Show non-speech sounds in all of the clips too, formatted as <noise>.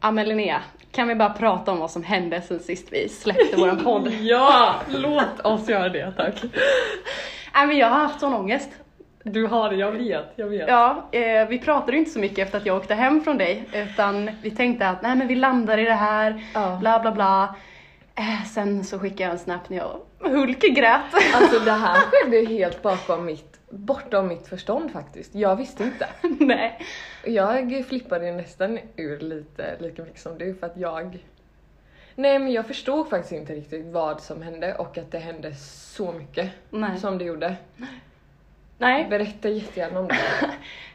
Ja men Linnea, kan vi bara prata om vad som hände sen sist vi släppte våran <laughs> podd? Ja, låt oss göra det tack. <laughs> Nej men jag har haft sån ångest. Du har det, jag vet, jag vet. Ja, eh, vi pratade ju inte så mycket efter att jag åkte hem från dig, utan vi tänkte att nej men vi landar i det här, Ja. bla bla bla. Eh, sen så skickade jag en snap när jag hulkgrät. Alltså det här <laughs> skedde helt bakom mitt, bortom mitt förstånd faktiskt. Jag visste inte. <laughs> nej. Jag flippade nästan ur lite lika mycket som du för att jag... Nej men jag förstod faktiskt inte riktigt vad som hände och att det hände så mycket Nej. som det gjorde. nej. Berätta jättegärna om det.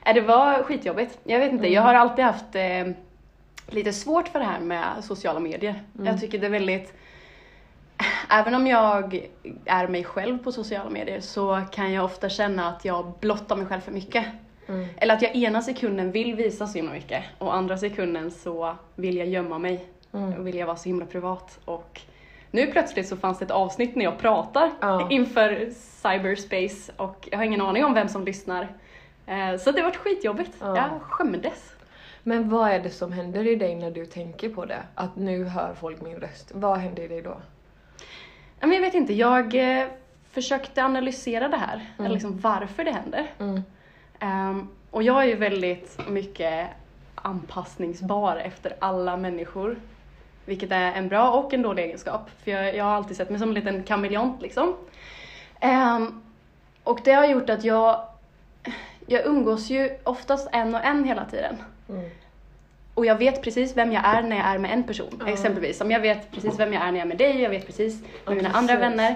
<laughs> Det var skitjobbigt. Jag vet inte, jag har alltid haft eh, lite svårt för det här med sociala medier. Jag tycker det är väldigt Även om jag är mig själv på sociala medier så kan jag ofta känna att jag blottar mig själv för mycket. Mm. Eller att jag ena sekunden vill visa så himla mycket och andra sekunden så vill jag gömma mig. Mm. Och vill jag vara så himla privat. Och nu plötsligt så fanns det ett avsnitt när jag pratar Ja. <laughs> inför cyberspace och jag har ingen aning om vem som lyssnar. Eh, Så det varit skitjobbigt. Ja. Jag skämdes. Men vad är det som händer i dig när du tänker på det? Att nu hör folk min röst. Vad händer i dig då? Ja, Men jag vet inte, jag eh, försökte analysera det här. Eller liksom varför det händer. Mm. Ehm, och jag är ju väldigt mycket anpassningsbar efter alla människor. Vilket är en bra och en dålig egenskap. För jag, jag har alltid sett mig som en liten kameleont liksom. Ehm, och det har gjort att jag, jag umgås ju oftast en och en hela tiden. Mm. Och jag vet precis vem jag är när jag är med en person. Ja. Exempelvis, om jag vet precis vem jag är när jag är med dig, jag vet precis med Ja, mina andra vänner.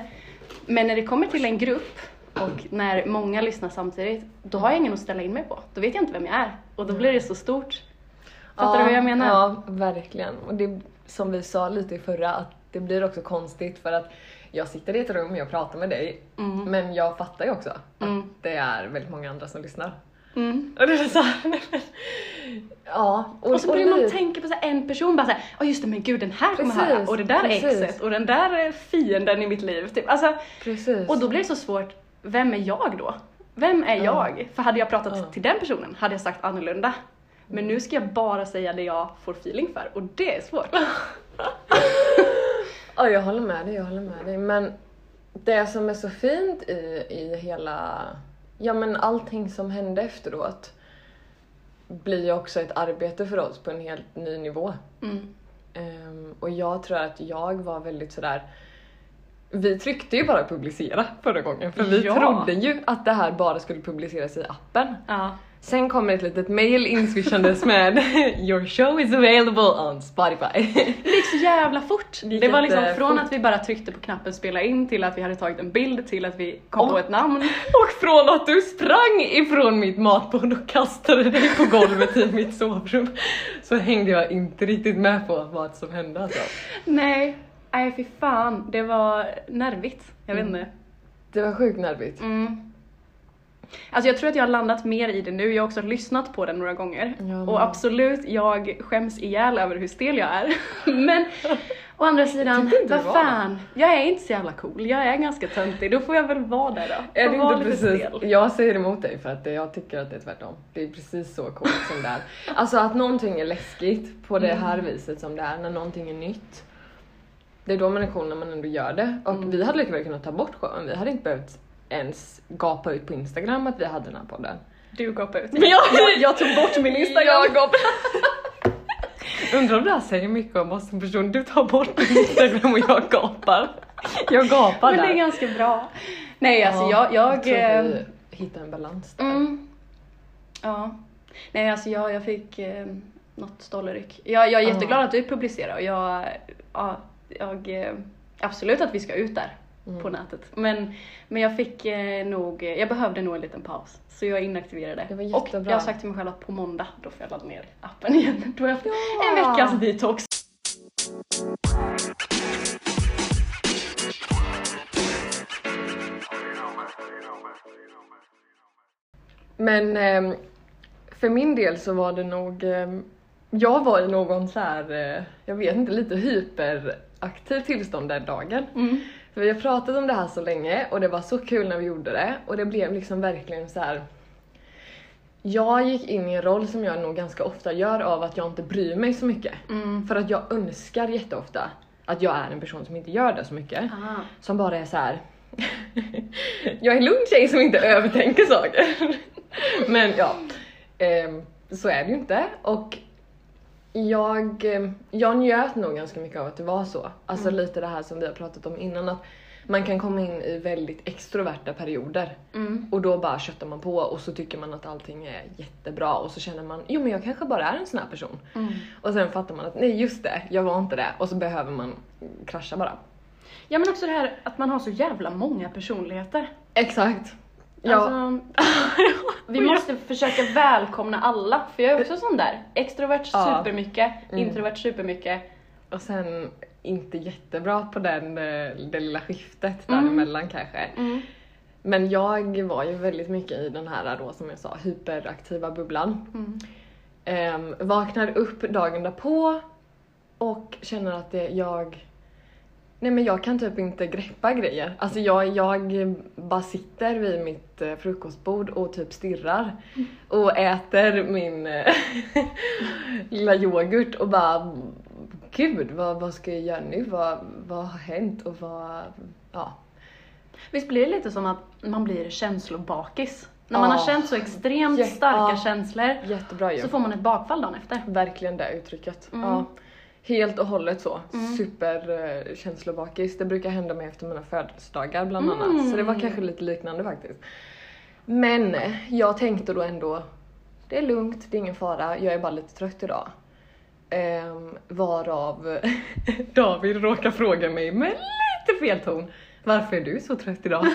Men när det kommer till en grupp och när många lyssnar samtidigt, då har jag ingen att ställa in mig på. Då vet jag inte vem jag är. Och då blir det så stort. Fattar du vad jag menar? Ja, verkligen. Och det som vi sa lite i förra, att det blir också konstigt för att jag sitter i ett rum, jag pratar med dig, Mm. men jag fattar ju också Mm. att det är väldigt många andra som lyssnar. Mm. Och det är så här, <laughs> ja. Och så börjar man vi- tänka på så en person, bara såhär, ja just det men gud den här kommer höra, och det där precis. exet, och den där är fienden i mitt liv. Typ. Alltså, Precis. och då blir det så svårt, vem är jag då? Vem är Ja. jag? För hade jag pratat Ja. till den personen hade jag sagt annorlunda. Men nu ska jag bara säga det jag får feeling för och det är svårt. <laughs> Ja, jag håller med dig, jag håller med dig. Men det som är så fint i, i hela, ja men allting som hände efteråt blir ju också ett arbete för oss på en helt ny nivå. Mm. Ehm, och jag tror att jag var väldigt sådär vi tryckte ju bara publicera förra gången för vi Ja. trodde ju att det här bara skulle publiceras i appen. Ja. Sen kommer ett litet mail inswishandes med <laughs> Your show is available on Spotify. Det gick så jävla fort. Det Det var liksom från att vi bara tryckte på knappen spela in till att vi hade tagit en bild till att vi kom Och- på ett namn. Och från att du sprang ifrån mitt matbord och kastade dig på golvet i mitt sovrum så hängde jag inte riktigt med på vad som hände alltså. Nej, nej fy fan. Det var nervigt. Jag vet Mm. inte. Det var sjukt nervigt. Mm. Alltså jag tror att jag har landat mer i det nu, jag har också lyssnat på den några gånger. Men- Och absolut, jag skäms ihjäl över hur stel jag är. <laughs> Men å andra sidan, tycker inte vad fan, jag är inte så jävla cool, jag är ganska töntig, då får jag väl vara där då. Är det inte precis? stel. Jag säger emot dig för att jag tycker att det är tvärtom. Det är precis så coolt som det är. Alltså att någonting är läskigt på det här viset som det är, när någonting är nytt. Det är då man är cool när man ändå gör det. Och Mm. vi hade lika väl kunnat ta bort showen, vi hade inte behövt ens gapa ut på Instagram att vi hade den här podden. Du gapade ut. Men jag- <laughs> jag, jag tog bort min Instagram. Jag gapade. <laughs> Undrar om det här säger mycket om oss som person. Du tar bort din Instagram och jag gapar. Jag gapar Men det där. är ganska bra. Nej alltså Ja, jag, jag, tror eh, vi hittar en balans där. Mm. Ja. Nej alltså jag, jag fick eh, något stolleryck. Jag, jag är Ja. jätteglad att du publicerar och jag, ja, jag eh, absolut att vi ska ut där Mm. på nätet. Men, men jag fick eh, nog, jag behövde nog en liten paus. Så jag inaktiverade. Det var och jättebra. jag har sagt till mig själv att på måndag då får jag ladda ner appen igen. <laughs> Då har jag Ja. en veckas detox. Men ehm, för min del så var det nog, ehm, jag var i någon så här, eh, jag vet inte, lite hyperaktiv tillstånd den dagen. Mm. För vi har pratat om det här så länge och det var så kul när vi gjorde det och det blev liksom verkligen så här. jag gick in i en roll som jag nog ganska ofta gör av att jag inte bryr mig så mycket. Mm. För att jag önskar jätteofta att jag är en person som inte gör det så mycket. Ah. Som bara är så här. <laughs> jag är en lugn tjej som inte övertänker saker. <laughs> Men ja, ehm, så är det ju inte. Och jag, eh, jag njöt nog ganska mycket av att det var så. Alltså lite det här som vi har pratat om innan att man kan komma in i väldigt extroverta perioder Mm. och då bara köttar man på och så tycker man att allting är jättebra och så känner man jo men jag kanske bara är en sån här person. Mm. Och sen fattar man att nej just det, jag var inte det och så behöver man krascha bara. Ja men också det här att man har så jävla många personligheter. Exakt. Ja. Alltså, <laughs> vi måste försöka välkomna alla, för jag är också sån där. Extrovert Ja. supermycket, Mm. introvert supermycket. Och sen inte jättebra på den, eh, det lilla skiftet Mm. däremellan kanske. Mm. Men jag var ju väldigt mycket i den här då som jag sa hyperaktiva bubblan. Mm. Ehm, vaknar upp dagen därpå och känner att det, jag Nej men jag kan typ inte greppa grejer. Alltså jag, jag bara sitter vid mitt eh, frukostbord och typ stirrar. Och äter min eh, <laughs> lilla yoghurt och bara Gud vad, vad ska jag göra nu? Vad, vad har hänt? Och vad, ja. Visst blir det lite som att man blir känslobakis? När man Ja. har känt så extremt starka ja. känslor Jättebra så får man ett bakfall dagen efter. Verkligen det uttrycket. Mm. Ja. Helt och hållet så. Mm. Super eh. Det brukar hända mig efter mina födelsedagar bland Mm. annat. Så det var kanske lite liknande faktiskt. Men jag tänkte då ändå, det är lugnt, det är ingen fara, jag är bara lite trött idag. Ehm, varav <laughs> David råkar fråga mig med lite fel ton. Varför är du så trött idag?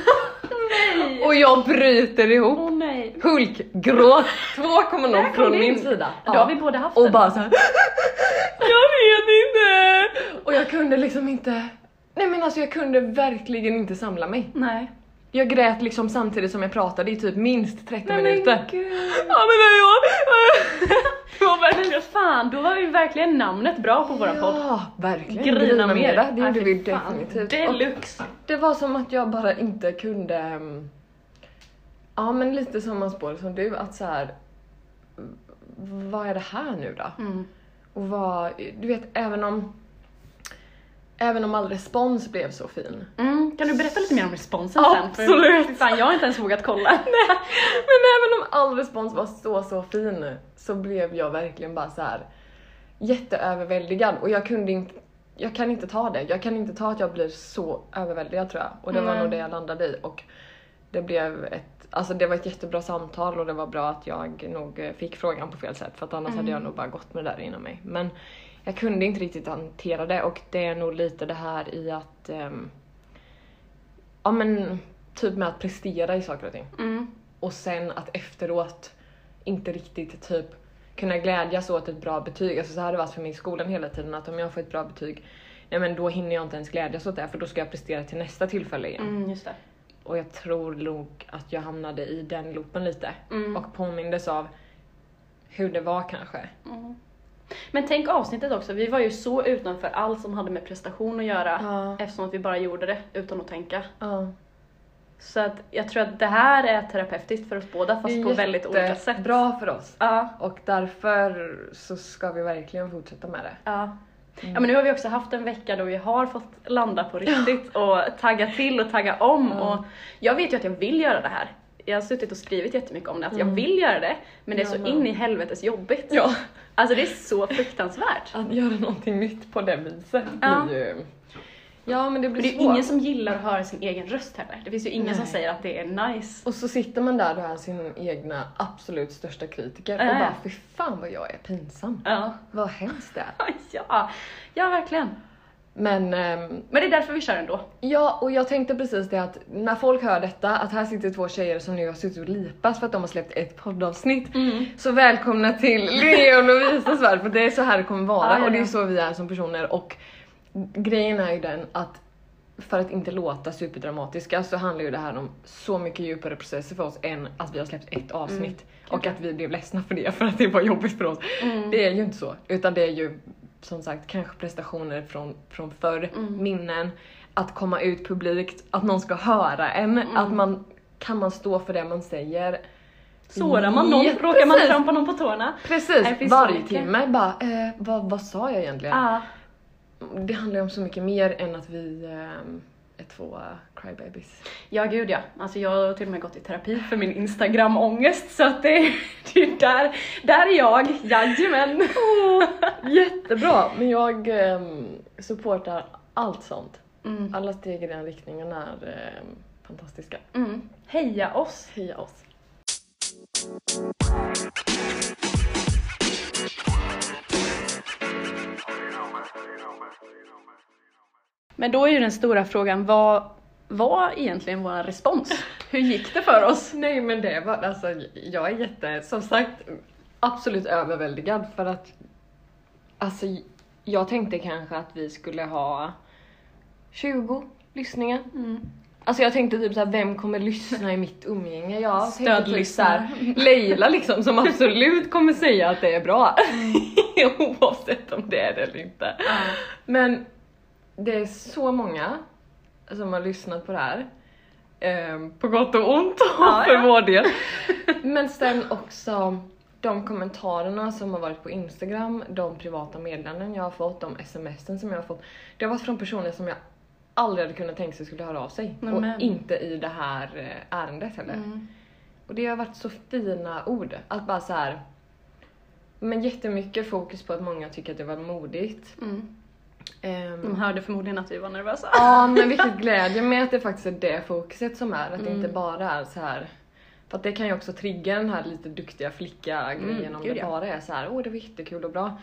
<laughs> Och jag bryter ihop. Åh nej! Hulkgråt 2,0 Där kom från det min in. sida. Då har vi båda haft Och den. bara såhär <laughs> Jag vet inte! Och jag kunde liksom inte Nej men alltså jag kunde verkligen inte samla mig. Nej. Jag grät liksom samtidigt som jag pratade i typ minst 30 Nej, minuter. Men gud. Ja men jag... <laughs> Det var verkligen... Men fan, då var ju verkligen namnet bra på våran podd. Ja, verkligen. Grina mer. mera, Det gjorde vi definitivt. Och Deluxe. det var som att jag bara inte kunde... mm, Ja men lite samma spår som du, att så här. Vad är det här nu då? Mm. Och vad, du vet även om Även om all respons blev så fin. Mm. Kan du berätta lite mer om responsen Ja, sen? För- absolut. fy Fan, jag har inte ens vågat kolla. <laughs> Men även om all respons var så så fin så blev jag verkligen bara så här jätteöverväldigad och jag kunde inte jag kan inte ta det. Jag kan inte ta att jag blir så överväldigad tror jag. Och det var Nej. nog det jag landade i. Och det blev ett, alltså det var ett jättebra samtal och det var bra att jag nog eh, fick frågan på fel sätt för att annars hade jag nog bara gått med det där inom mig. Men jag kunde inte riktigt hantera det och det är nog lite det här i att ehm, ja men typ med att prestera i saker och ting. Mm. Och sen att efteråt inte riktigt typ kunna glädjas åt ett bra betyg. Alltså så här har det varit för mig i skolan hela tiden att om jag får ett bra betyg, nej men då hinner jag inte ens glädjas åt det för då ska jag prestera till nästa tillfälle igen. Mm, just det. Och jag tror nog att jag hamnade i den loopen lite Mm. och påmindes av hur det var kanske. Mm. Men tänk avsnittet också, vi var ju så utanför allt som hade med prestation att göra Ja. eftersom att vi bara gjorde det utan att tänka. Ja. Så att jag tror att det här är terapeutiskt för oss båda fast på väldigt olika sätt. Bra för oss. Ja, Och därför så ska vi verkligen fortsätta med det. ja. Ja men nu har vi också haft en vecka då vi har fått landa på riktigt och tagga till och tagga om och jag vet ju att jag vill göra det här. Jag har suttit och skrivit jättemycket om det, att jag Mm. vill göra det men det är så in i helvetes jobbigt. Ja. Alltså det är så fruktansvärt. Att göra någonting nytt på det viset Ja. blir ju... Ja men det Men blir det är svårt. ingen som gillar att höra sin egen röst heller. Det finns ju ingen som Nej. säger att det är nice. Och så sitter man där och är sin egna absolut största kritiker och Äh. bara fy fan vad jag är pinsam. Ja. Vad hemskt det är. <laughs> ja, ja verkligen. Men ehm, Men det är därför vi kör ändå. ja, och jag tänkte precis det att när folk hör detta, att här sitter två tjejer som nu har suttit och lipas för att de har släppt ett poddavsnitt. Mm. Så välkomna till Linnea och Lovisas värld för det är så här det kommer vara Ja, ja, och det är så vi är som personer och grejen är ju den att för att inte låta superdramatiska så handlar ju det här om så mycket djupare processer för oss än att vi har släppt ett avsnitt och att vi blev ledsna för det för att det var jobbigt för oss. Mm. Det är ju inte så, utan det är ju som sagt kanske prestationer från, från förr, Mm. minnen, att komma ut publikt, att någon ska höra en, Mm. att man kan man stå för det man säger. Sårar man någon, Jätteprecis. råkar man trampa någon på tårna. Precis, varje timme bara, eh, vad, vad sa jag egentligen? Ah, Det handlar ju om så mycket mer än att vi ehm, är två crybabies. ja gud ja, alltså jag har till och med gått i terapi för min instagram-ångest så att det, <laughs> det är där, där är jag, jajamän. Jättebra! Men jag um, supportar allt sånt. Mm. Alla steg i den riktningen är ehm, fantastiska. Mm. Heja oss! Heja oss! Men då är ju den stora frågan, vad var egentligen vår respons? Hur gick det för oss? <laughs> Nej men det var alltså, jag är jätte, som sagt, absolut överväldigad för att alltså jag tänkte kanske att vi skulle ha 20 lyssningar. Mm. Alltså jag tänkte typ såhär, vem kommer lyssna i mitt umgänge? Jag tänkte typ såhär, Leila liksom som absolut kommer säga att det är bra. <laughs> Oavsett om det är det eller inte. Men det är så många som har lyssnat på det här. Ehm, på gott och ont Ja, <laughs> för ja. vår del. <laughs> Men sen också de kommentarerna som har varit på Instagram, de privata meddelanden jag har fått, de smsen som jag har fått. Det har varit från personer som jag aldrig hade kunnat tänka sig skulle höra av sig. Nämen. Och inte i det här eh, ärendet heller. Mm. Och det har varit så fina ord. Att bara så här. Men jättemycket fokus på att många tycker att det var modigt. Mm. Ehm, De hörde förmodligen att vi var nervösa. Ja men <laughs> vilket glädje med att det faktiskt är det fokuset som är, att det Mm. inte bara är så här. För att det kan ju också trigga den här lite duktiga flicka grejen Mm, om det ja. bara är så här, åh det var jättekul och bra.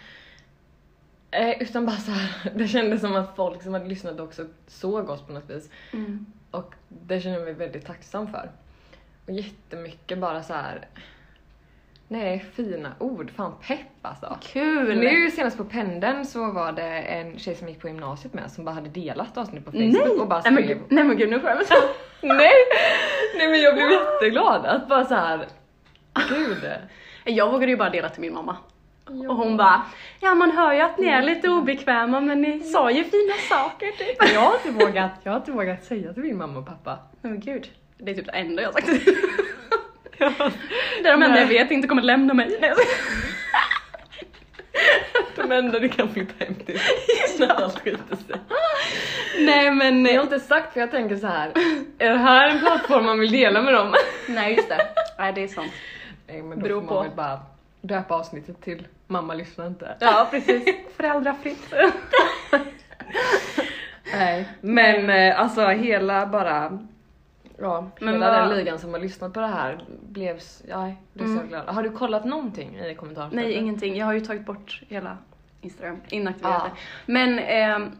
Eh, utan bara så här, <laughs> det kändes som att folk som hade lyssnat också såg oss på något vis. Mm. Och det känner jag mig väldigt tacksam för. Och jättemycket bara så här. Nej, fina ord. Fan pepp alltså. Kul! Nu senast på pendeln så var det en tjej som gick på gymnasiet med som bara hade delat avsnittet på Facebook Nej! och bara nej, men, skrev nej men gud nu får jag <laughs> Nej! Nej men jag blev jätteglad att bara så här. Gud. <laughs> Jag vågade ju bara dela till min mamma. Ja. Och hon bara, ja man hör ju att ni är lite obekväma men ni sa ju fina saker typ. Jag har inte vågat, jag har inte vågat säga till min mamma och pappa. Nej men gud, det är typ det enda jag har sagt. <laughs> Det är de enda jag vet inte kommer lämna mig. Nej. <laughs> De enda du kan flytta hem till <laughs> skiter sig. Nej men, Jag har inte sagt för jag tänker så här. är det här en plattform man vill dela med dem? nej just det. Nej det är sant. Nej men då Beror får på. man väl bara döpa avsnittet till mamma lyssnar inte. Ja precis. <laughs> Föräldrafritt. <laughs> Nej. Men eh, alltså hela bara Ja, Men hela vad- den ligan som har lyssnat på det här blev, ja, blev så Mm. glad. Har du kollat någonting i kommentarsfältet? Nej ingenting, jag har ju tagit bort hela Instagram, inaktiverat Ja. det. Men ehm,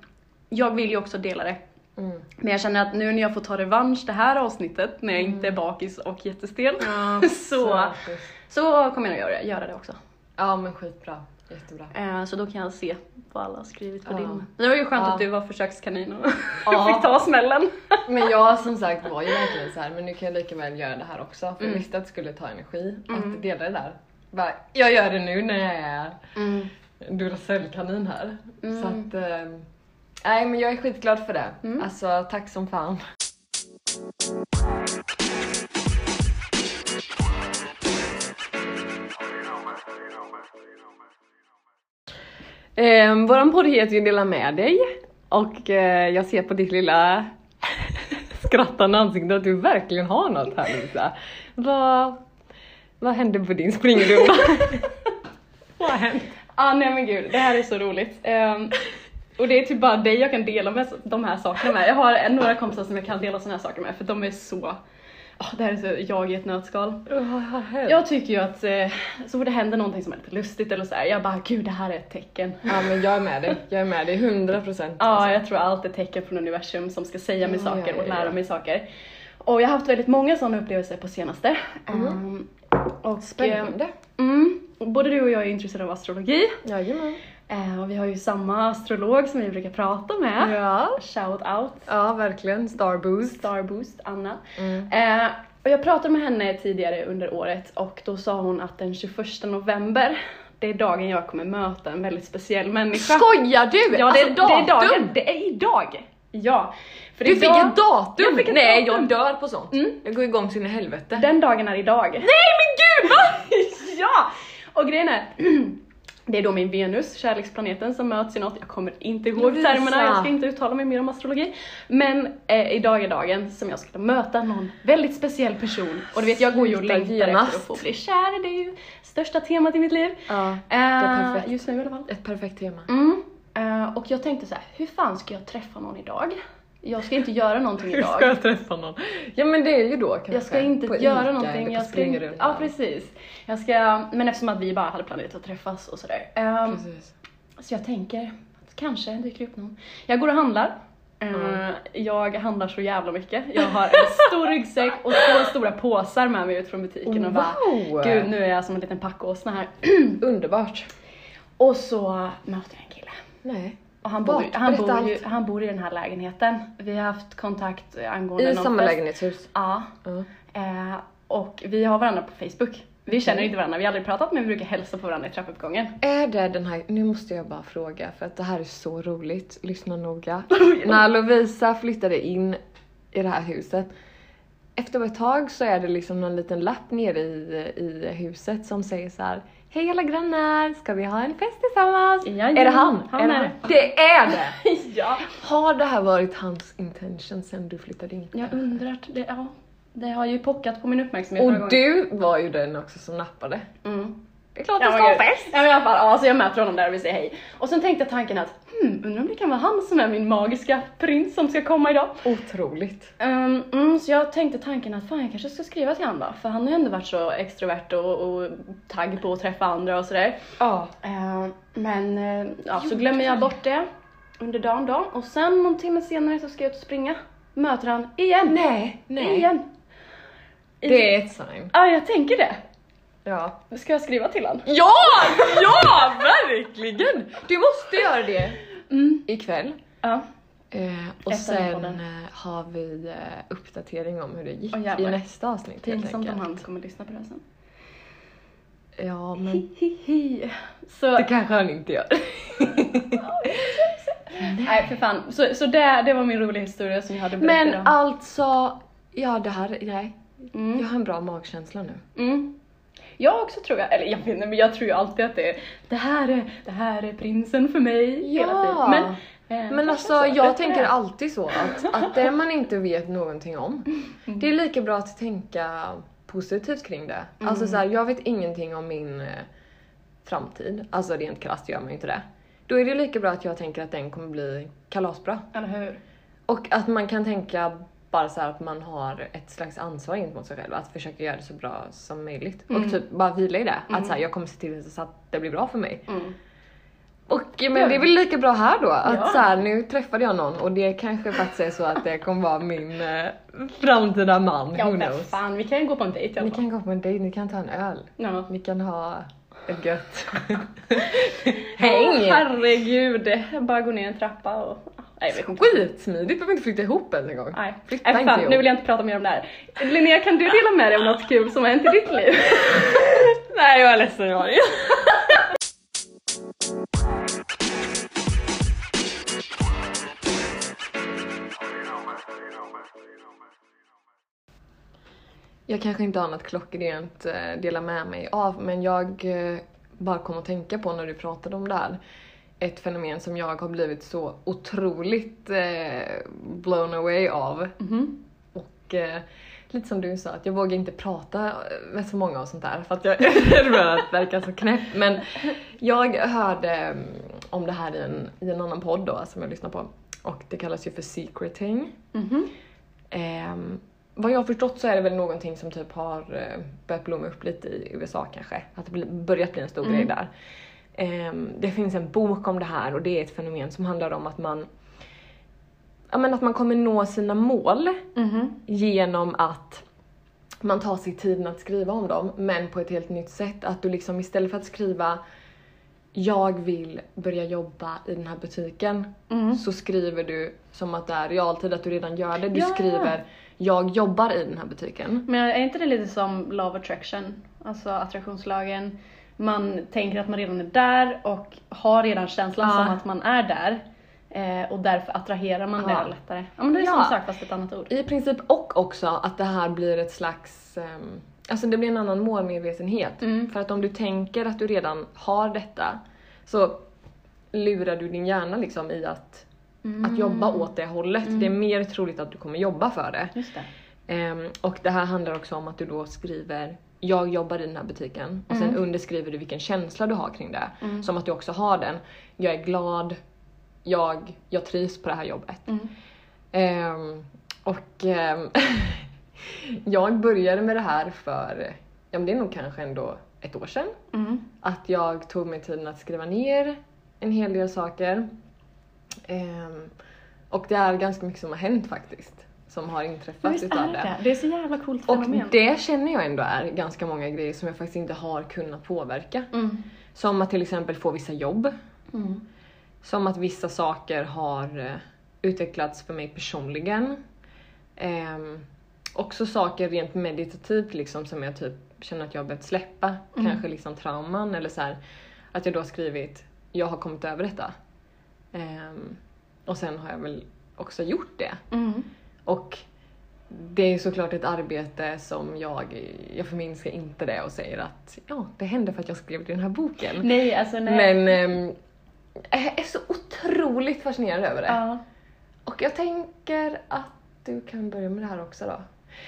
jag vill ju också dela det. Mm. Men jag känner att nu när jag får ta revansch det här avsnittet, när jag inte är bakis och jättestel, <laughs> så, precis. så kommer jag att göra, göra det också. Ja men skitbra, jättebra. Eh, så då kan jag se vad alla har skrivit på Ja. din. Det var ju skönt Ja. att du var försökskanin och <laughs> fick ta smällen. <laughs> Men jag som sagt var ju verkligen så här, men nu kan jag lika väl göra det här också. För jag Mm. visste att det skulle ta energi Mm. att dela det där. Bara, jag gör det nu när jag är Mm. Duracell-kanin här. Mm. Så att, eh, nej men jag är skitglad för det. Mm. Alltså tack som fan. Eh, våran podd heter ju Dela med dig och eh, jag ser på ditt lilla <laughs> skrattande ansikte att du verkligen har något här Lisa. Vad, vad hände på din springrunda? <laughs> vad har hänt? Ah, nej men gud, det här är så roligt. Ehm, och det är typ bara dig jag kan dela med de här sakerna med. Jag har några kompisar som jag kan dela såna här saker med för de är så... ah, det här är så jag i ett nötskal. Hänt? Jag tycker ju att eh, så fort det händer någonting som är lite lustigt eller så här, jag bara gud det här är ett tecken. Ja men jag är med dig, jag är med dig 100 procent. Ja, jag tror allt är tecken från universum som ska säga mig Ja, saker ja, och lära ja. mig saker. Och jag har haft väldigt många sådana upplevelser på senaste. Mm. Ehm, och, Spännande. eh, Mm, och både du och jag är intresserade av astrologi. Jajamän. Eh, och vi har ju samma astrolog som vi brukar prata med. Ja. Shout out. Ja verkligen, Starboost. Starboost, Anna. Mm. Eh, och jag pratade med henne tidigare under året och då sa hon att den 21 november, det är dagen jag kommer möta en väldigt speciell människa. Skojar du? Ja, det, alltså, det är dagen. Det är idag! Ja. För Du fick idag- ett datum! Jag fick ett Nej datum. jag dör på sånt. Mm. Jag går igång sin i helvete. Den dagen är idag. Nej men gud! <laughs> Ja! Och grejen är, <clears throat> det är då min Venus, kärleksplaneten, som möts i något. Jag kommer inte ihåg Lovisa. termerna, jag ska inte uttala mig mer om astrologi. Men eh, idag är dagen som jag ska möta någon väldigt speciell person. Och du vet, jag går ju och längtar efter att få bli kär, det är ju största temat i mitt liv. Ja, det är Eh, just nu i alla fall. Ett perfekt tema. Mm. Eh, och jag tänkte så här, hur fan ska jag träffa någon idag? Jag ska inte göra någonting <laughs> Hur ska idag. jag träffa någon? Ja men det är ju då kanske. Jag ska inte på göra Ica någonting, jag ska inte, ja precis. Jag ska, men eftersom att vi bara hade planerat att träffas och sådär. Precis. så jag tänker att kanske dyker upp någon. Jag går och handlar. Mm. Jag handlar så jävla mycket. Jag har en stor ryggsäck och två stora påsar med mig ut från butiken och bara Wow! Gud, nu är jag som en liten packåsna här. <clears throat> Underbart. Och så möter jag en kille. Nej. Och han, bor, han, bor ju, han bor i den här lägenheten. Vi har haft kontakt angående I någon samma fest. lägenhetshus. Ja. Ja. Eh, och vi har varandra på Facebook. Vi känner inte varandra, vi har aldrig pratat men vi brukar hälsa på varandra i trappuppgången. Är det den här, nu måste jag bara fråga för att det här är så roligt, lyssna noga. <laughs> När Lovisa flyttade in i det här huset, efter ett tag så är det liksom någon liten lapp nere i, i huset som säger så här. Hej alla grannar, ska vi ha en fest tillsammans? Jajamän, är det han? han det är Det är <laughs> det! ja. Har det här varit hans intention sen du flyttade in? Jag undrar, det, ja, det har ju pockat på min uppmärksamhet Och du var ju den också som nappade. Mm. Det är klart Ja, ska ha fest! Ja men i alla fall, ja, så jag möter honom där och vi säger hej. Och sen tänkte jag tanken att, hmm, undrar om det kan vara han som är min magiska prins som ska komma idag. Otroligt. Um, mm, så jag tänkte tanken att fan jag kanske ska skriva till honom då, för han har ju ändå varit så extrovert och, och tagg på att träffa andra och sådär. Ja. Eh, men eh, ja, så glömmer jag bort det under dagen då och sen någon timme senare så ska jag ut och springa. Möter han igen. Nej, nej. Igen. Det är ett sign. Ja, jag tänker det. Ja. Ska jag skriva till honom? Ja, ja, verkligen! Du måste göra det Mm. ikväll. Ja. Eh, och Efter sen eh, har vi eh, uppdatering om hur det gick i nästa avsnitt Pinsamt om han kommer lyssna på det här sen. Ja, men Hihihi. Så, det kanske han inte gör. <laughs> nej för fan. Så, så det, det var min roliga historia som jag hade berättat Men idag. alltså, ja det här, nej. Mm. Jag har en bra magkänsla nu. Mm. Jag också tror jag, eller jag vet inte men jag tror ju alltid att det är det här är, det här är prinsen för mig hela Ja. tiden. Men, eh, Men alltså så, jag tänker alltid så att, att det man inte vet någonting om, det är lika bra att tänka positivt kring det. Alltså så här, jag vet ingenting om min eh, framtid, alltså rent krasst gör man ju inte det. Då är det lika bra att jag tänker att den kommer bli kalasbra. Eller hur? Och att man kan tänka bara så att man har ett slags ansvar gentemot sig själv, att försöka göra det så bra som möjligt. Och typ bara vila i det. Att så här, jag kommer se till så att det blir bra för mig. Mm. Och men det är väl lika bra här då att Ja. så här, nu träffade jag någon och det kanske faktiskt är så att det kommer vara min eh, framtida man, Ja who men knows. fan, vi kan gå på en dejt Ni kan gå på en dejt, ni kan ta en öl, Ja. ni kan ha ett gött <laughs> häng. herregud, bara gå ner en trappa och... Nej, jag vet inte. Skitsmidigt, behöver inte flytta ihop ens en gång. Nej, Flytta Nej inte fan, ihop. nu vill jag inte prata mer om det här. Linnea, kan du dela med dig om något kul som har hänt i ditt liv? <laughs> Nej jag är ledsen det. Jag kanske inte har något klockrent eh, dela med mig av men jag eh, bara kom att tänka på när du pratade om det här. Ett fenomen som jag har blivit så otroligt eh, blown away av. Mhm. Och eh, lite som du sa, att jag vågar inte prata med så många och sånt där för att jag är rädd att verka så knäpp. Men jag hörde mm, om det här i en, i en annan podd då som jag lyssnar på och det kallas ju för secreting. Mhm. Ehm, vad jag har förstått så är det väl någonting som typ har eh, börjat blomma upp lite i USA kanske. Att det börjat bli en stor grej där. Ehm, det finns en bok om det här och det är ett fenomen som handlar om att man Ja men att man kommer nå sina mål Mhm. genom att man tar sig tiden att skriva om dem men på ett helt nytt sätt. Att du liksom istället för att skriva jag vill börja jobba i den här butiken Mm. så skriver du som att det är realtid, att du redan gör det. Du Ja. skriver jag jobbar i den här butiken. Men är inte det lite som love attraction? Alltså attraktionslagen. Man tänker att man redan är där och har redan känslan Ja. som att man är där. Eh, och därför attraherar man Ja. det lättare. Ja men det är Ja. samma sak fast ett annat ord. I princip och också att det här blir ett slags ehm, Alltså det blir en annan målmedvetenhet. Mm. För att om du tänker att du redan har detta så lurar du din hjärna liksom i att, att jobba åt det hållet. Det är mer troligt att du kommer jobba för det. Det. Ehm, och det här handlar också om att du då skriver jag jobbar i den här butiken och sen underskriver du vilken känsla du har kring det. Som att du också har den. Jag är glad, jag, jag trivs på det här jobbet. Mm. Ehm, och ehm, <laughs> jag började med det här för, ja men det är nog kanske ändå ett år sedan. Mm. Att jag tog mig tiden att skriva ner en hel del saker. Ehm, och det är ganska mycket som har hänt faktiskt. Som har inträffat visst utav är det? Det är så jävla coolt Och fenomen. det känner jag ändå är ganska många grejer som jag faktiskt inte har kunnat påverka. Mm. Som att till exempel få vissa jobb. Mm. Som att vissa saker har eh, utvecklats för mig personligen. Ehm, också saker rent meditativt liksom som jag typ känner att jag har behövt släppa. Mm. Kanske liksom trauman eller så här, Att jag då har skrivit, jag har kommit över detta. Ehm, och sen har jag väl också gjort det. Mm. Och det är såklart ett arbete som jag, jag förminskar inte det och säger att ja, det hände för att jag skrev den här boken. Nej, alltså nej. Men ehm, jag är så otroligt fascinerad över det. Ja. Och jag tänker att du kan börja med det här också då.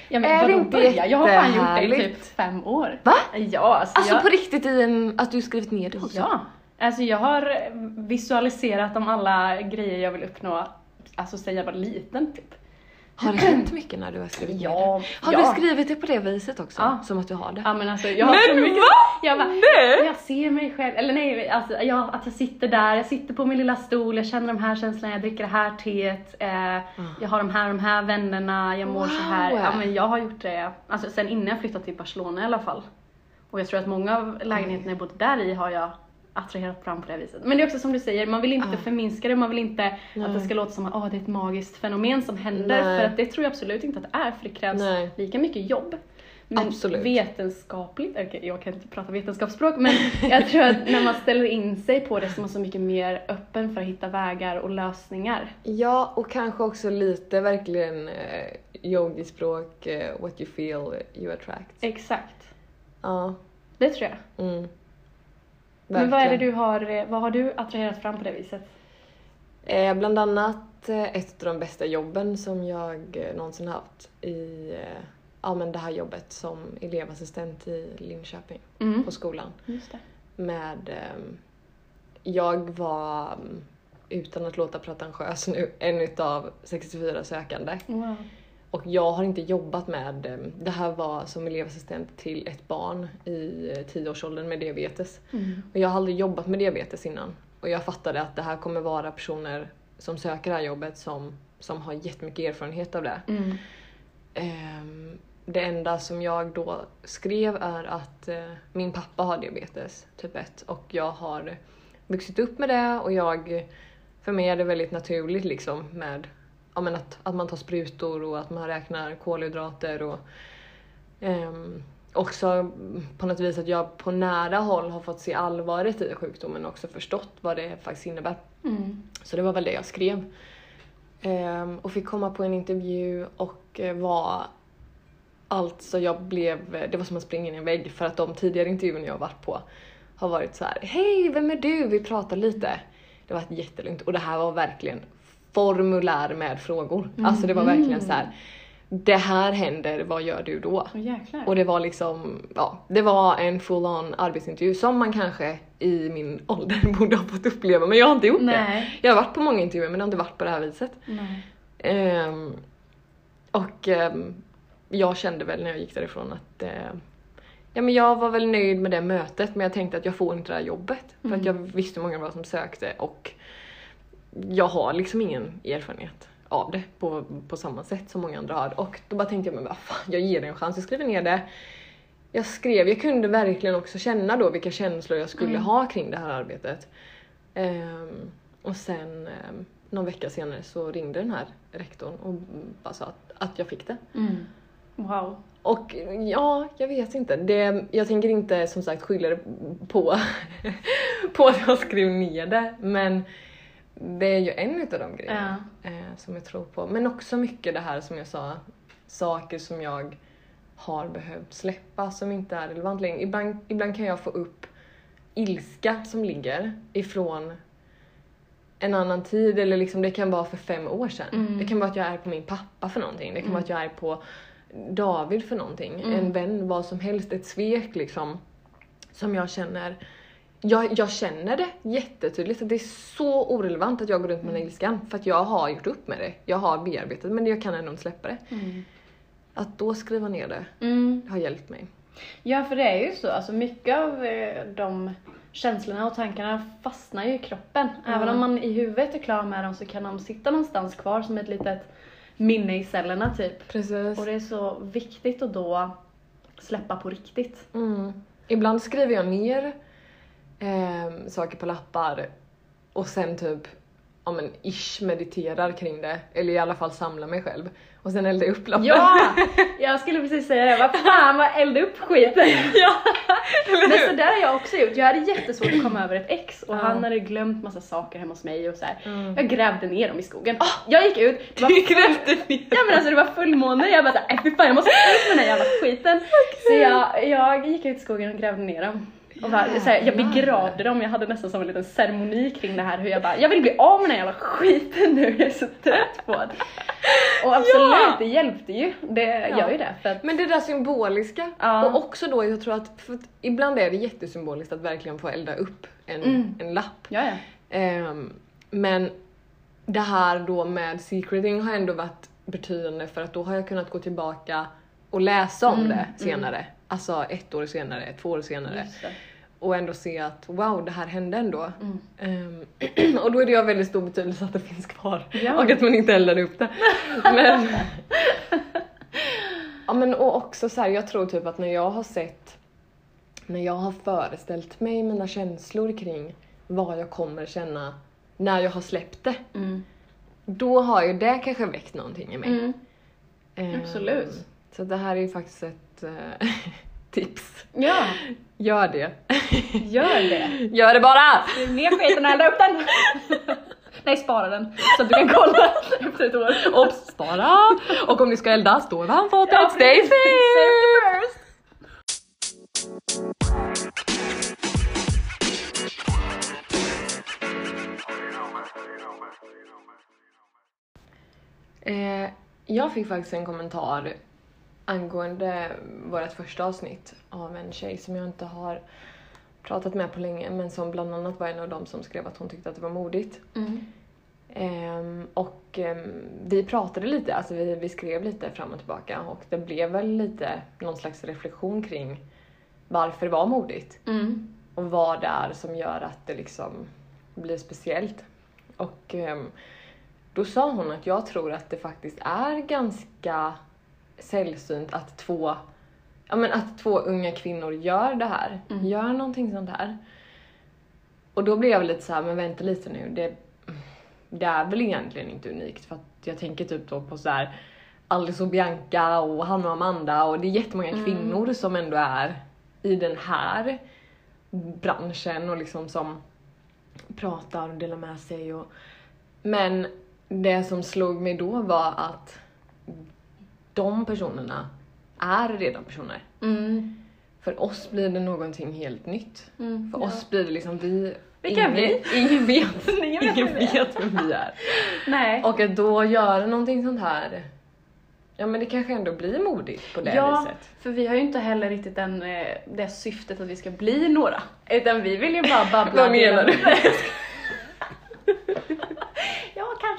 Ja, men Är det inte börja? Jag har fan gjort det i typ fem år. Va? Ja, alltså, Alltså jag... på riktigt i en, att du skrivit ner det också? Ja. Alltså jag har visualiserat om alla grejer jag vill uppnå, alltså sen jag var liten typ. Har det hänt mycket när du har skrivit ner Ja, det? Har ja. du skrivit det på det viset också? Ja. Som att du har det? Ja men alltså jag har Men så mycket... va? Jag, bara, Nej! jag ser mig själv, eller nej, alltså, jag, att jag sitter där, jag sitter på min lilla stol, jag känner de här känslorna, jag dricker det här teet, eh, jag har de här de här vännerna, jag mår så här. Wow. Ja men jag har gjort det, alltså sen innan jag flyttade till Barcelona i alla fall. Och jag tror att många av lägenheterna jag bodde där i har jag attraherat fram på det här viset. Men det är också som du säger, man vill inte Ah. förminska det, man vill inte att det Nej. ska låta som att oh, det är ett magiskt fenomen som händer. Nej. För att det tror jag absolut inte att det är, för det krävs Nej. lika mycket jobb. Men Absolut. vetenskapligt, okej jag kan inte prata vetenskapsspråk, men <laughs> jag tror att när man ställer in sig på det så är man så mycket mer öppen för att hitta vägar och lösningar. Ja, och kanske också lite verkligen eh, yogispråk, eh, what you feel you attract. Exakt, Ja. det tror jag. Mm. Men vad är det Verkligen. du har, eh, vad har du attraherat fram på det viset? Eh, bland annat eh, ett av de bästa jobben som jag eh, någonsin haft i eh, ja, men det här jobbet som elevassistent i Linköping Mm. på skolan. Med, jag var, mm, utan att låta pretentiös nu, en utav 64 sökande. Wow. Och jag har inte jobbat med, eh, det här var som elevassistent till ett barn i eh, 10-årsåldern med diabetes. Mm. Och jag har aldrig jobbat med diabetes innan. Och jag fattade att det här kommer vara personer som söker det här jobbet som, som har jättemycket erfarenhet av det. Mm. Ehm, det enda som jag då skrev är att eh, min pappa har diabetes typ 1 och jag har vuxit upp med det och jag, för mig är det väldigt naturligt liksom med ja, men att, att man tar sprutor och att man räknar kolhydrater och ehm, också på något vis att jag på nära håll har fått se allvaret i sjukdomen och också förstått vad det faktiskt innebär. Mm. Så det var väl det jag skrev. Ehm, och fick komma på en intervju och eh, var Alltså jag blev, det var som att springa in i en vägg för att de tidigare intervjuerna jag har varit på har varit så här: Hej, vem är du? Vi pratar lite. Det var jättelugnt och det här var verkligen formulär med frågor. Alltså det var verkligen så här. Det här händer, vad gör du då? Jäklar. Och det var liksom, ja, det var en full on arbetsintervju som man kanske i min ålder <laughs> borde ha fått uppleva men jag har inte gjort det. Nej. Jag har varit på många intervjuer men det har inte varit på det här viset. Nej. Ehm, och ehm, jag kände väl när jag gick därifrån att eh, ja, men jag var väl nöjd med det mötet men jag tänkte att jag får inte det här jobbet. För att jag visste hur många det var som sökte och jag har liksom ingen erfarenhet av det på, på samma sätt som många andra har. Och då bara tänkte jag, men vad fan, jag ger det en chans, jag skriver ner det. Jag skrev, jag kunde verkligen också känna då vilka känslor jag skulle ha kring det här arbetet. Ehm, och sen um, någon vecka senare så ringde den här rektorn och bara sa att, att jag fick det. Mm. Wow. Och ja, jag vet inte. Det, jag tänker inte som sagt skylla det på, <laughs> på att jag skrev ner det. Men det är ju en utav de grejerna eh, som jag tror på. Men också mycket det här som jag sa, saker som jag har behövt släppa som inte är relevant längre. Ibland, ibland kan jag få upp ilska som ligger ifrån en annan tid eller liksom det kan vara för fem år sedan. Mm. Det kan vara att jag är på min pappa för någonting. Det kan vara att jag är på David för någonting. Mm. En vän, vad som helst. Ett svek liksom. Som jag känner jag, jag känner det jättetydligt att det är så orelevant att jag går runt med här ilskan för att jag har gjort upp med det. Jag har bearbetat men jag kan ändå inte släppa det. Mm. Att då skriva ner det Mm. har hjälpt mig. Ja, för det är ju så. Alltså mycket av eh, de känslorna och tankarna fastnar ju i kroppen. Även om man i huvudet är klar med dem så kan de sitta någonstans kvar som ett litet minne i cellerna typ. Precis. Och det är så viktigt att då släppa på riktigt. Mm. Ibland skriver jag ner ehm, saker på lappar och sen typ ja men ish mediterar kring det. Eller i alla fall samlar mig själv. Och sen eldar jag upp lappen. Ja! <laughs> Jag skulle precis säga det. Vad fan vad elda upp skiten. <laughs> ja! Men så där har jag också gjort. Jag hade jättesvårt att komma över ett ex och Ja. han hade glömt massa saker hemma hos mig och så här. Mm. Jag grävde ner dem i skogen. Jag gick ut, det var Du grävde ner Ja men alltså det var fullmåne, jag bara såhär, "Äh, fy fan jag måste ut med den här jävla skiten. Så jag, jag gick ut i skogen och grävde ner dem. Och bara, så här, jag begravde dem, jag hade nästan som en liten ceremoni kring det här hur jag bara, jag vill bli av med den här jävla skiten nu, jag är så trött på det. Och absolut, Ja. det hjälpte ju. Det Ja. gör ju det. För att, Men det där symboliska. Ja. Och också då, jag tror att, att ibland är det jättesymboliskt att verkligen få elda upp en, Mm. en lapp. ja. Ehm, men det här då med secreting har ändå varit betydande för att då har jag kunnat gå tillbaka och läsa om Mm, det senare. Alltså ett år senare, två år senare. Och ändå se att wow, det här hände ändå. Mm. Ehm, <clears throat> och då är det av väldigt stor betydelse att det finns kvar. Ja. Och att man inte eldade upp det. <laughs> Men, ja, men och också så här, jag tror typ att när jag har sett, när jag har föreställt mig mina känslor kring vad jag kommer känna när jag har släppt det. Mm. Då har ju det kanske väckt någonting i mig. Mm. Ehm, absolut. Så det här är ju faktiskt ett eh, <laughs> tips. Ja, Gör det. gör det. Gör det bara! Ner skiten och elda upp den. Nej, spara den så att du kan kolla efter ett år. Obs! Spara! Och om ni ska elda, stå vid handfatet. Ja, Stay safe! First. Eh, jag fick faktiskt en kommentar angående vårt första avsnitt av en tjej som jag inte har pratat med på länge men som bland annat var en av dem som skrev att hon tyckte att det var modigt. Mm. Ehm, och ehm, vi pratade lite, alltså vi, vi skrev lite fram och tillbaka och det blev väl lite någon slags reflektion kring varför det var modigt Mm. och vad det är som gör att det liksom blir speciellt. Och ehm, då sa hon att jag tror att det faktiskt är ganska sällsynt att två, ja men att två unga kvinnor gör det här, Mm. gör någonting sånt här. Och då blev jag lite så här, men vänta lite nu, det, det är väl egentligen inte unikt för att jag tänker typ då på så här Alice och Bianca och Hanna och Amanda och det är jättemånga Mm. kvinnor som ändå är i den här branschen och liksom som pratar och delar med sig och men det som slog mig då var att de personerna är redan personer. Mm. För oss blir det någonting helt nytt. Mm. För Ja. oss blir det liksom vi... Vilka ingen, vi? Ingen vet. <laughs> Ingen vet ingen vem vi är. vet vem vi är. Nej. Och att då göra någonting sånt här, ja men det kanske ändå blir modigt på det ja, viset. för vi har ju inte heller riktigt den, eh, det syftet att vi ska bli några. Utan vi vill ju bara babbla. <laughs> Vad menar du? <laughs>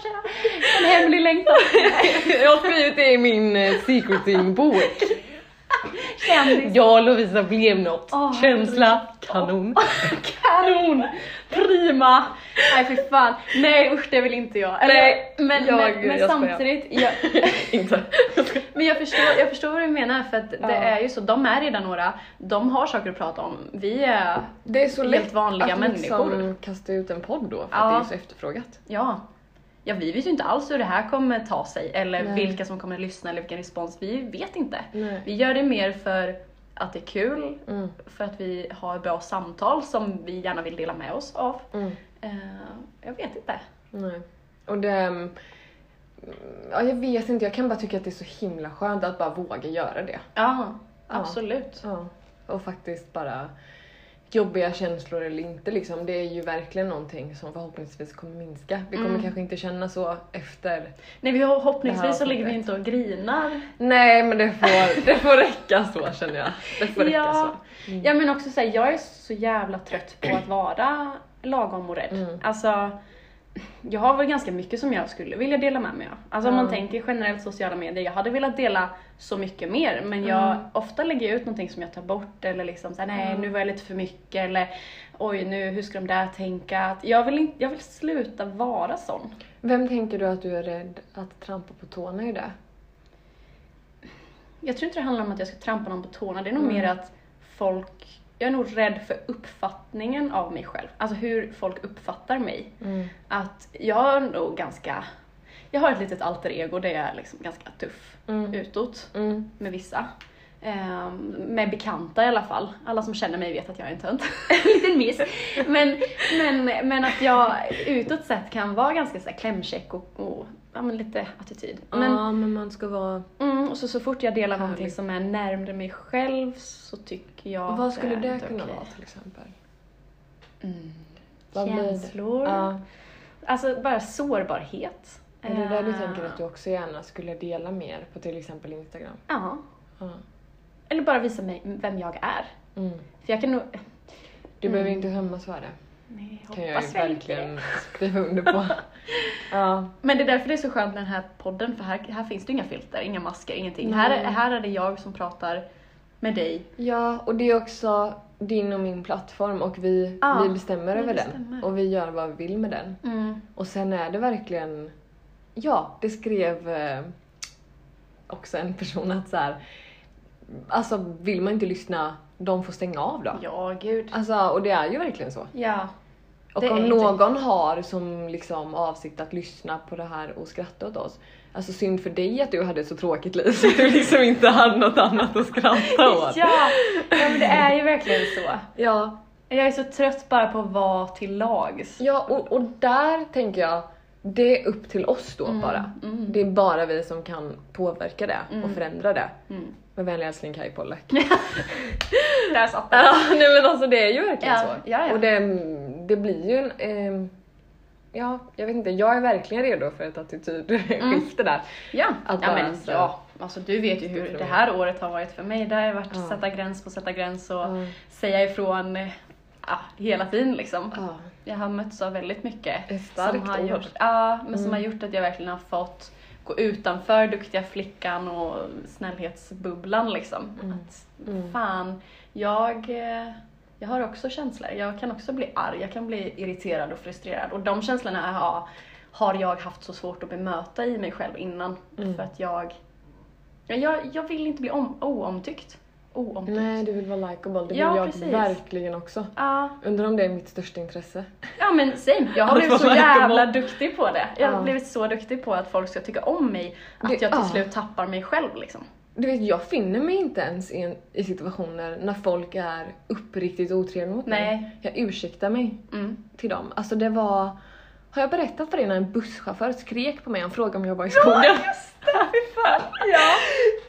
kanske. En hemlig längtan. Jag har skrivit det i min eh, secreting-bok. Kändis. Jag och Lovisa blev något. Åh, Känsla, kanon. Kanon! Prima! Nej fy fan. Nej usch det vill inte jag. Eller, Nej, men, jag- men, men jag skojar. samtidigt. Jag, <laughs> Inte. men jag förstår, jag förstår vad du menar för att det Ja. är ju så, de är redan några, de har saker att prata om. Vi är, Det är så Helt lätt vanliga att människor. liksom kasta ut en podd då för Ja. att det är så efterfrågat. ja. Ja vi vet ju inte alls hur det här kommer ta sig eller Nej. vilka som kommer lyssna eller vilken respons. Vi vet inte. Nej. Vi gör det mer för att det är kul, Mm. för att vi har bra samtal som vi gärna vill dela med oss av. Mm. Eh, jag vet inte. Nej. Och det, Ja, jag vet inte, jag kan bara tycka att det är så himla skönt att bara våga göra det. Ja, absolut. Ja. Och faktiskt bara jobbiga känslor eller inte liksom, det är ju verkligen någonting som förhoppningsvis kommer minska. Vi kommer Mm. kanske inte känna så efter. Nej, vi hoppningsvis så ligger vi inte och grinar. Nej men det får, <laughs> det får räcka så känner jag. Det får räcka Ja. så. Mm. Ja men också säga, jag är så jävla trött på att vara lagom och rädd. Mm. Alltså, jag har väl ganska mycket som jag skulle vilja dela med mig av. Alltså om man tänker generellt sociala medier, jag hade velat dela så mycket mer men jag Mm. ofta lägger jag ut någonting som jag tar bort eller liksom såhär, nej Mm. nu var jag lite för mycket eller oj nu hur ska de där tänka? Jag vill, inte, jag vill sluta vara sån. Vem tänker du att du är rädd att trampa på tårna i det? Jag tror inte det handlar om att jag ska trampa någon på tårna, det är nog Mm. mer att folk, jag är nog rädd för uppfattningen av mig själv. Alltså hur folk uppfattar mig. Mm. Att jag är nog ganska, jag har ett litet alter ego där jag är liksom ganska tuff Mm. utåt Mm. med vissa. Ehm, med bekanta i alla fall. Alla som känner mig vet att jag är en tönt. <laughs> En liten miss. Men, men, men att jag utåt sett kan vara ganska så här klämkäck och, och ja, men lite attityd. Men, ja men man ska vara... mm, och så, så fort jag delar någonting Härligt. som är närmare mig själv så tycker jag Vad att skulle det inte kunna okej. vara till exempel? Mm. Vad det? Känslor. Ja. Alltså bara sårbarhet. Är det där du Eh, tänker att du också gärna skulle dela mer på till exempel Instagram? Ja. Ja. Eller bara visa mig vem jag är. Mm. För jag kan nog... Du Mm. behöver inte skämmas för det. Nej, kan jag ju verkligen skriva under på. <laughs> ja. Men det är därför det är så skönt med den här podden, för här, här finns det inga filter, inga masker, ingenting. Nej. Här, är- här är det jag som pratar med dig. ja, och det är också din och min plattform och vi, Ja, vi bestämmer över den. bestämmer. Och vi gör vad vi vill med den. Och sen är det verkligen, ja, det skrev eh, också en person att så här, alltså vill man inte lyssna, de får stänga av då. Ja, gud. Alltså, och det är ju verkligen så. Ja. Och om inte- någon har som liksom avsikt att lyssna på det här och skratta åt oss, alltså synd för dig att du hade ett så tråkigt liv <laughs> så du liksom inte hade något annat att skratta åt. <laughs> ja, ja, men det är ju verkligen så. Ja, Jag är så trött bara på att vara till lags. ja och, och där tänker jag, det är upp till oss då bara. Mm. Det är bara vi som kan påverka det och Mm. förändra det. Mm. Med vänlig hälsning Kaj Pollak. <laughs> Där satt den. Ja, nej men alltså det är ju verkligen Ja, så. ja, ja. Och det, det blir ju en... ehm, ja, jag vet inte, jag är verkligen redo för ett attitydskifte där. Ja, Att ja men så- ja. Alltså du vet ju hur det här året har varit för mig. Det har varit Ja. sätta gräns på sätta gräns och Ja. säga ifrån eh, ja, hela tiden liksom. Ja. Jag har mötts av väldigt mycket Ett starkt som har ord. gjort, ja, men som Mm. har gjort att jag verkligen har fått gå utanför duktiga flickan och snällhetsbubblan liksom. Mm. Att, Mm. fan, jag, eh, jag har också känslor. Jag kan också bli arg, jag kan bli irriterad och frustrerad och de känslorna har, har jag haft så svårt att bemöta i mig själv innan. Mm. För att jag, ja, jag, jag vill inte bli om, oomtyckt. Oomtyckt. Nej, du vill vara likeable. Det vill Ja, jag precis. verkligen också. Ja, Undrar om det är mitt största intresse. Ja men same, jag har blivit så jävla duktig på det. Jag har Ja. blivit så duktig på att folk ska tycka om mig att Det- jag till ja. slut tappar mig själv liksom. Du vet, jag finner mig inte ens i, en, i situationer när folk är uppriktigt otrevliga mot mig. Nej. Jag ursäktar mig Mm. till dem. Alltså det var... Har jag berättat för dig när en busschaufför skrek på mig och frågade om jag var i skogen? just det. Ja.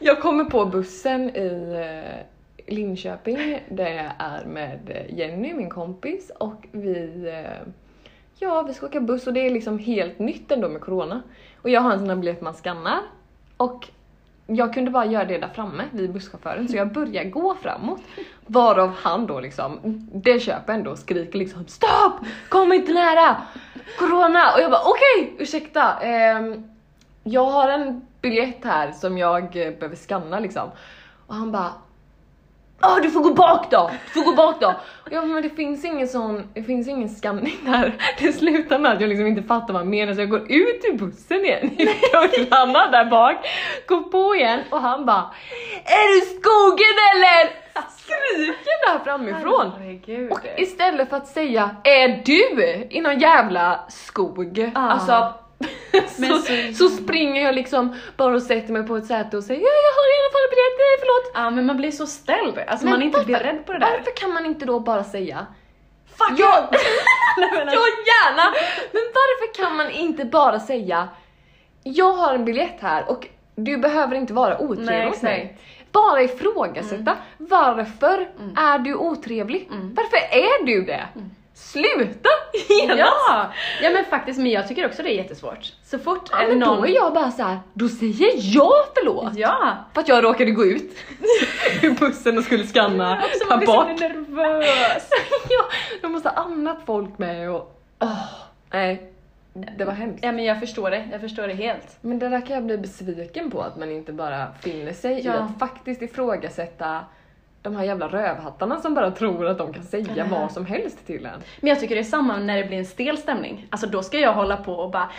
<laughs> Jag kommer på bussen i eh, Linköping där jag är med Jenny, min kompis, och vi... eh, Ja, vi ska åka buss och det är liksom helt nytt ändå med corona. Och jag har en sån här biljett man skannar. Och jag kunde bara göra det där framme vid busschauffören så jag började gå framåt. Varav han då liksom, det köper ändå och skriker liksom Stopp! Kom inte nära! Corona! Och jag bara okej, ursäkta. Eh, jag har en biljett här som jag eh, behöver scanna liksom. Och han bara Ja du får gå bak då! Du får gå bak då! Bara, men det finns ingen sån, det finns ingen skanning där. Det slutar med att jag liksom inte fattar vad han menar så jag går ut ur bussen igen i dörrarna där bak, går på igen och han bara Är du skogen eller? Skriker där framifrån. Herregud. Och istället för att säga Är du i någon jävla skog? Ah. Alltså <laughs> så, så- så springer jag liksom bara och sätter mig på ett säte och säger ja jag har i alla fall biljett, nej förlåt. Ja men man blir så ställd, alltså Men man är inte varför- beredd på det där. Varför kan man inte då bara säga Fuck Ja, you! <laughs> Nej, men ja gärna! Men varför kan man inte bara säga jag har en biljett här och du behöver inte vara otrevlig mot mig. Bara ifrågasätta. Varför är du otrevlig? Varför är du det? Sluta genast! Ja! ja men faktiskt, men jag tycker också det är jättesvårt. Så fort Ja, men någon... då är jag bara så här. då säger jag förlåt! Ja! För att jag råkade gå ut <laughs> ur bussen och skulle scanna, Också ta man blir så nervös. <laughs> ja, de måste ha annat folk med och... åh, nej, det var hemskt. Ja men jag förstår det, jag förstår det helt. Men det där kan jag bli besviken på, att man inte bara finner sig i Ja. att faktiskt ifrågasätta de här jävla rövhattarna som bara tror att de kan säga hur? vad som helst till en. Men jag tycker det är samma när det blir en stel stämning. Alltså då ska jag hålla på och bara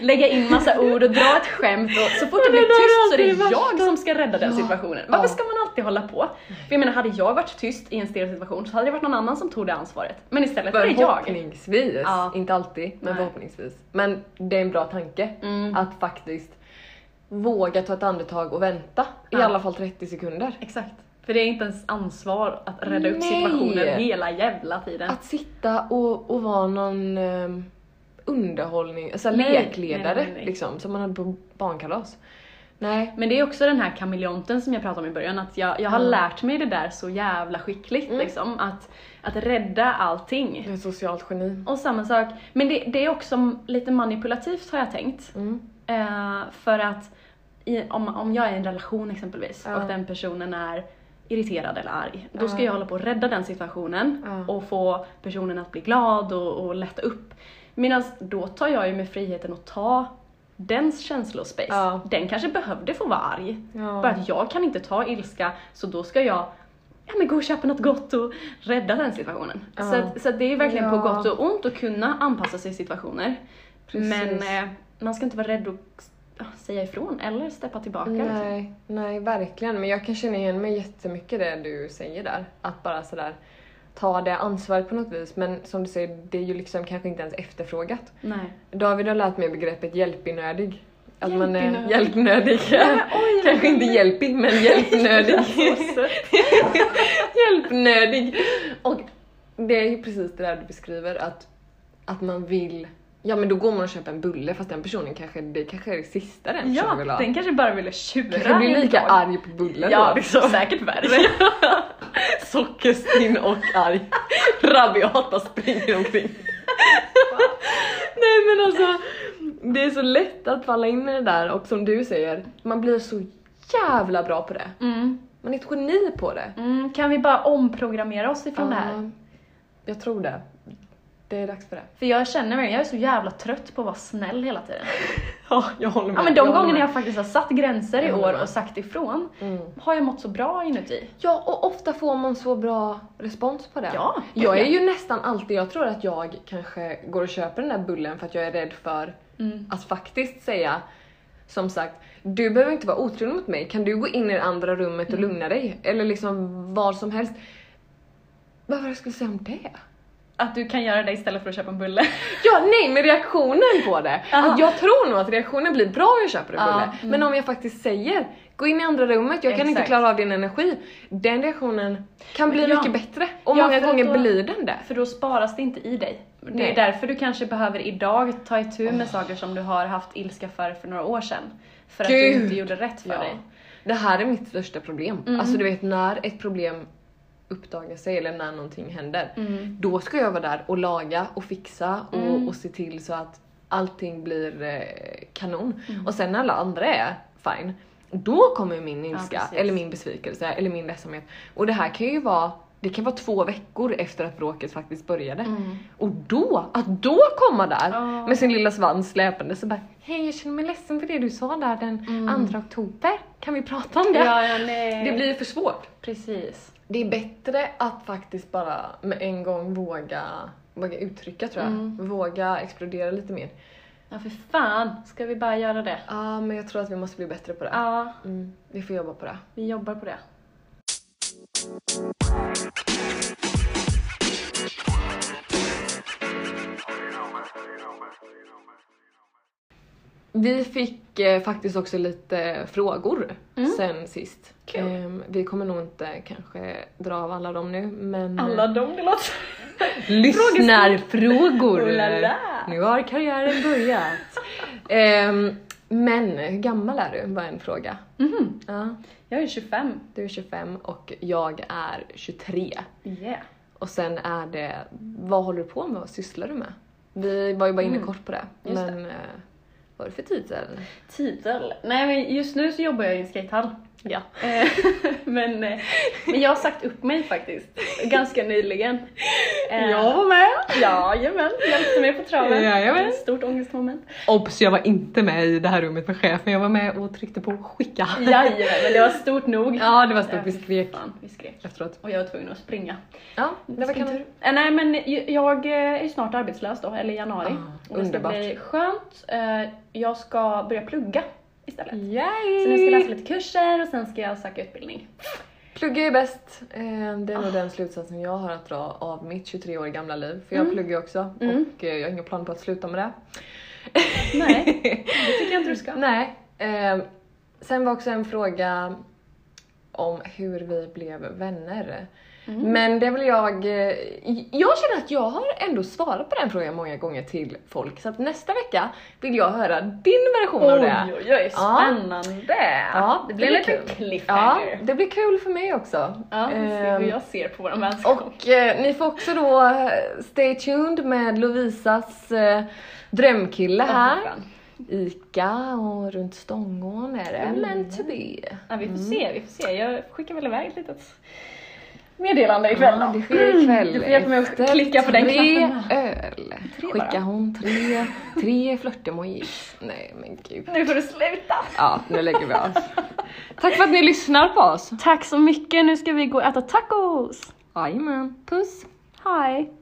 lägga in massa ord och dra ett skämt och så fort det blir tyst så är det jag som ska rädda den situationen. Varför ska man alltid hålla på? För jag menar, hade jag varit tyst i en stel situation så hade det varit någon annan som tog det ansvaret. Men istället är det jag. Förhoppningsvis, Ja. inte alltid, men Nej. förhoppningsvis. Men det är en bra tanke Mm. att faktiskt våga ta ett andetag och vänta i Ja. alla fall 30 sekunder. Exakt. För det är inte ens ansvar att rädda upp Nej. situationen hela jävla tiden. Att sitta och, och vara någon um, underhållning, alltså Nej, lekledare nej, nej, liksom, som man hade på barnkalas. Nej. Men det är också den här kameleonten som jag pratade om i början, att jag, jag har Mm. lärt mig det där så jävla skickligt Mm. liksom. Att, att rädda allting. Jag är ett socialt geni. Och samma sak, men det, det är också lite manipulativt har jag tänkt. Mm. Eh, för att i, om, om jag är i en relation exempelvis Ja. och den personen är irriterad eller arg, då ska Ja. jag hålla på att rädda den situationen och få personen att bli glad och, och lätta upp. Medan då tar jag ju med friheten att ta dens känslospace. Ja. Den kanske behövde få vara arg. Ja. För att jag kan inte ta ilska, så då ska jag ja, men gå och köpa något gott och rädda den situationen. Ja. Så, att, så att det är verkligen på gott och ont att kunna anpassa sig i situationer. Precis. Men eh, man ska inte vara rädd att säga ifrån eller steppa tillbaka. liksom. Nej, nej verkligen. Men jag kan känna igen mig jättemycket det du säger där. Att bara sådär ta det ansvaret på något vis. Men som du säger, det är ju liksom kanske inte ens efterfrågat. Nej. David har lärt mig begreppet hjälpinödig. Att man är Hjälpinödig. hjälpnödig. oj. <laughs> kanske inte hjälpig, men hjälpnödig. <laughs> <laughs> hjälpnödig. Och det är ju precis det där du beskriver, att, att man vill Ja men då går man och köper en bulle fast den personen kanske, det kanske är det sista den Ja, vill ha. den kanske bara ville tjura Den kanske blir lika arg på bullen Ja, då. Liksom. säkert värre. <laughs> Sockerstinn och arg. Rabiata springer omkring. <laughs> Nej men alltså, det är så lätt att falla in i det där och som du säger, man blir så jävla bra på det. Mm. Man är ett geni på det. Mm, kan vi bara omprogrammera oss ifrån det här? Ja, Jag tror det. Det är dags för det. För jag känner verkligen, jag är så jävla trött på att vara snäll hela tiden. <laughs> Ja, jag håller med. Ja men de Jag gångerna jag faktiskt har satt gränser i år och sagt ifrån, Mm. har jag mått så bra inuti. Ja, och ofta får man så bra respons på det. Ja, Jag är ju nästan alltid, jag tror att jag kanske går och köper den där bullen för att jag är rädd för Mm. att faktiskt säga som sagt, du behöver inte vara otrogen mot mig, kan du gå in i det andra rummet och lugna dig? Eller liksom vad som helst. Vad var det jag skulle säga om det? Att du kan göra det istället för att köpa en bulle. <laughs> Ja, nej, men reaktionen på det. Aha. Att jag tror nog att reaktionen blir bra om jag köper en Ja, bulle. mm. Men om jag faktiskt säger, gå in i andra rummet, jag kan inte Exakt. klara av din energi. Den reaktionen kan bli ja. mycket bättre. Och Ja, många gånger då- blir den det. För då sparas det inte i dig. Det Nej. är därför du kanske behöver idag ta itu med saker som du har haft ilska för för några år sedan. För att du Gud. inte gjorde rätt för Ja. dig. Det här är mitt största problem. Mm. Alltså du vet när ett problem uppdagar sig eller när någonting händer. Mm. Då ska jag vara där och laga och fixa och, Mm. och se till så att allting blir eh, kanon. Mm. Och sen när alla andra är fine, då kommer min ilska precis. eller min besvikelse eller min ledsamhet. Och det här kan ju vara det kan vara två veckor efter att bråket faktiskt började. Mm. Och då, att då komma där Ja. med sin lilla svans släpande så bara Hej jag känner mig ledsen för det du sa där den Mm. 2 oktober. Kan vi prata om det? Ja, ja. Det blir för svårt. Precis. Det är bättre att faktiskt bara med en gång våga, våga uttrycka tror jag. Mm. Våga explodera lite mer. Ja, för fan. Ska vi bara göra det? Ja, men jag tror att vi måste bli bättre på det. Ja, Mm, vi får jobba på det. vi jobbar på det. Vi fick eh, faktiskt också lite frågor Mm. sen sist. Kul. Ehm, vi kommer nog inte kanske dra av alla dem nu, men... eh, Alla de, det låter... <laughs> Lyssnarfrågor! <laughs> Oh. Nu har karriären börjat. <laughs> Ehm, Men hur gammal är du? var en fråga. Mhm. Ja. Jag är 25. Du är 25 och jag är 23. Yeah. Och sen är det, vad håller du på med? Vad sysslar du med? Vi var ju bara inne Mm. kort på det. Just det. men eh, vad är det för titel? Titel? Nej men just nu så jobbar jag i en skatehall. Ja. Eh, <laughs> men, eh, men jag har sagt upp mig faktiskt, ganska nyligen. Eh, var med! Jajamän, hjälpte mig på traven. Jajamän. Stort ångestmoment. Obs, jag var inte med i det här rummet med chefen, jag var med och tryckte på skicka. Jajamän, men det var stort nog. Ja, det var stort. Vi skrek Fan, vi skrek. efteråt. Och jag var tvungen att springa. Ja, det var. Eh, Nej men jag är snart arbetslös då, eller i januari. Ah, och det ska underbart. bli skönt. Jag ska börja plugga istället. Yay! Så nu ska jag läsa lite kurser och sen ska jag söka utbildning. Plugga är bäst. Eh, Det är nog den slutsatsen jag har att dra av mitt 23 år gamla liv. För jag Mm. pluggar också Mm. och eh, jag har inga planer på att sluta med det. Nej, det tycker <laughs> jag inte du ska. Nej. Eh, sen var också en fråga om hur vi blev vänner. Mm. Men det vill jag... eh, Jag känner att jag har ändå svarat på den frågan många gånger till folk. Så att nästa vecka vill jag höra din version av det. Oj, oj, oj, spännande! Ja, det blir lite kul. Ja, cliffhanger. det blir kul för mig också. Ja, vi ser Ehm, hur jag ser på vår vänskap. Och eh, ni får också då eh, stay tuned med Lovisas eh, drömkille Ja, här. Ica och runt Stångån är det Mm. meant to be. Ja, vi får se, vi får se. Jag skickar väl iväg ett litet meddelande ikväll Ja, då. det sker ikväll. Du får hjälpa mig att klicka på den tre knappen. öl Tre skickar bara. hon tre, tre flörtemojis. Nej men gud. Nu får du sluta! Ja, nu lägger vi av. Tack för att ni lyssnar på oss. Tack så mycket, nu ska vi gå och äta tacos! Jajamän, puss. Hej!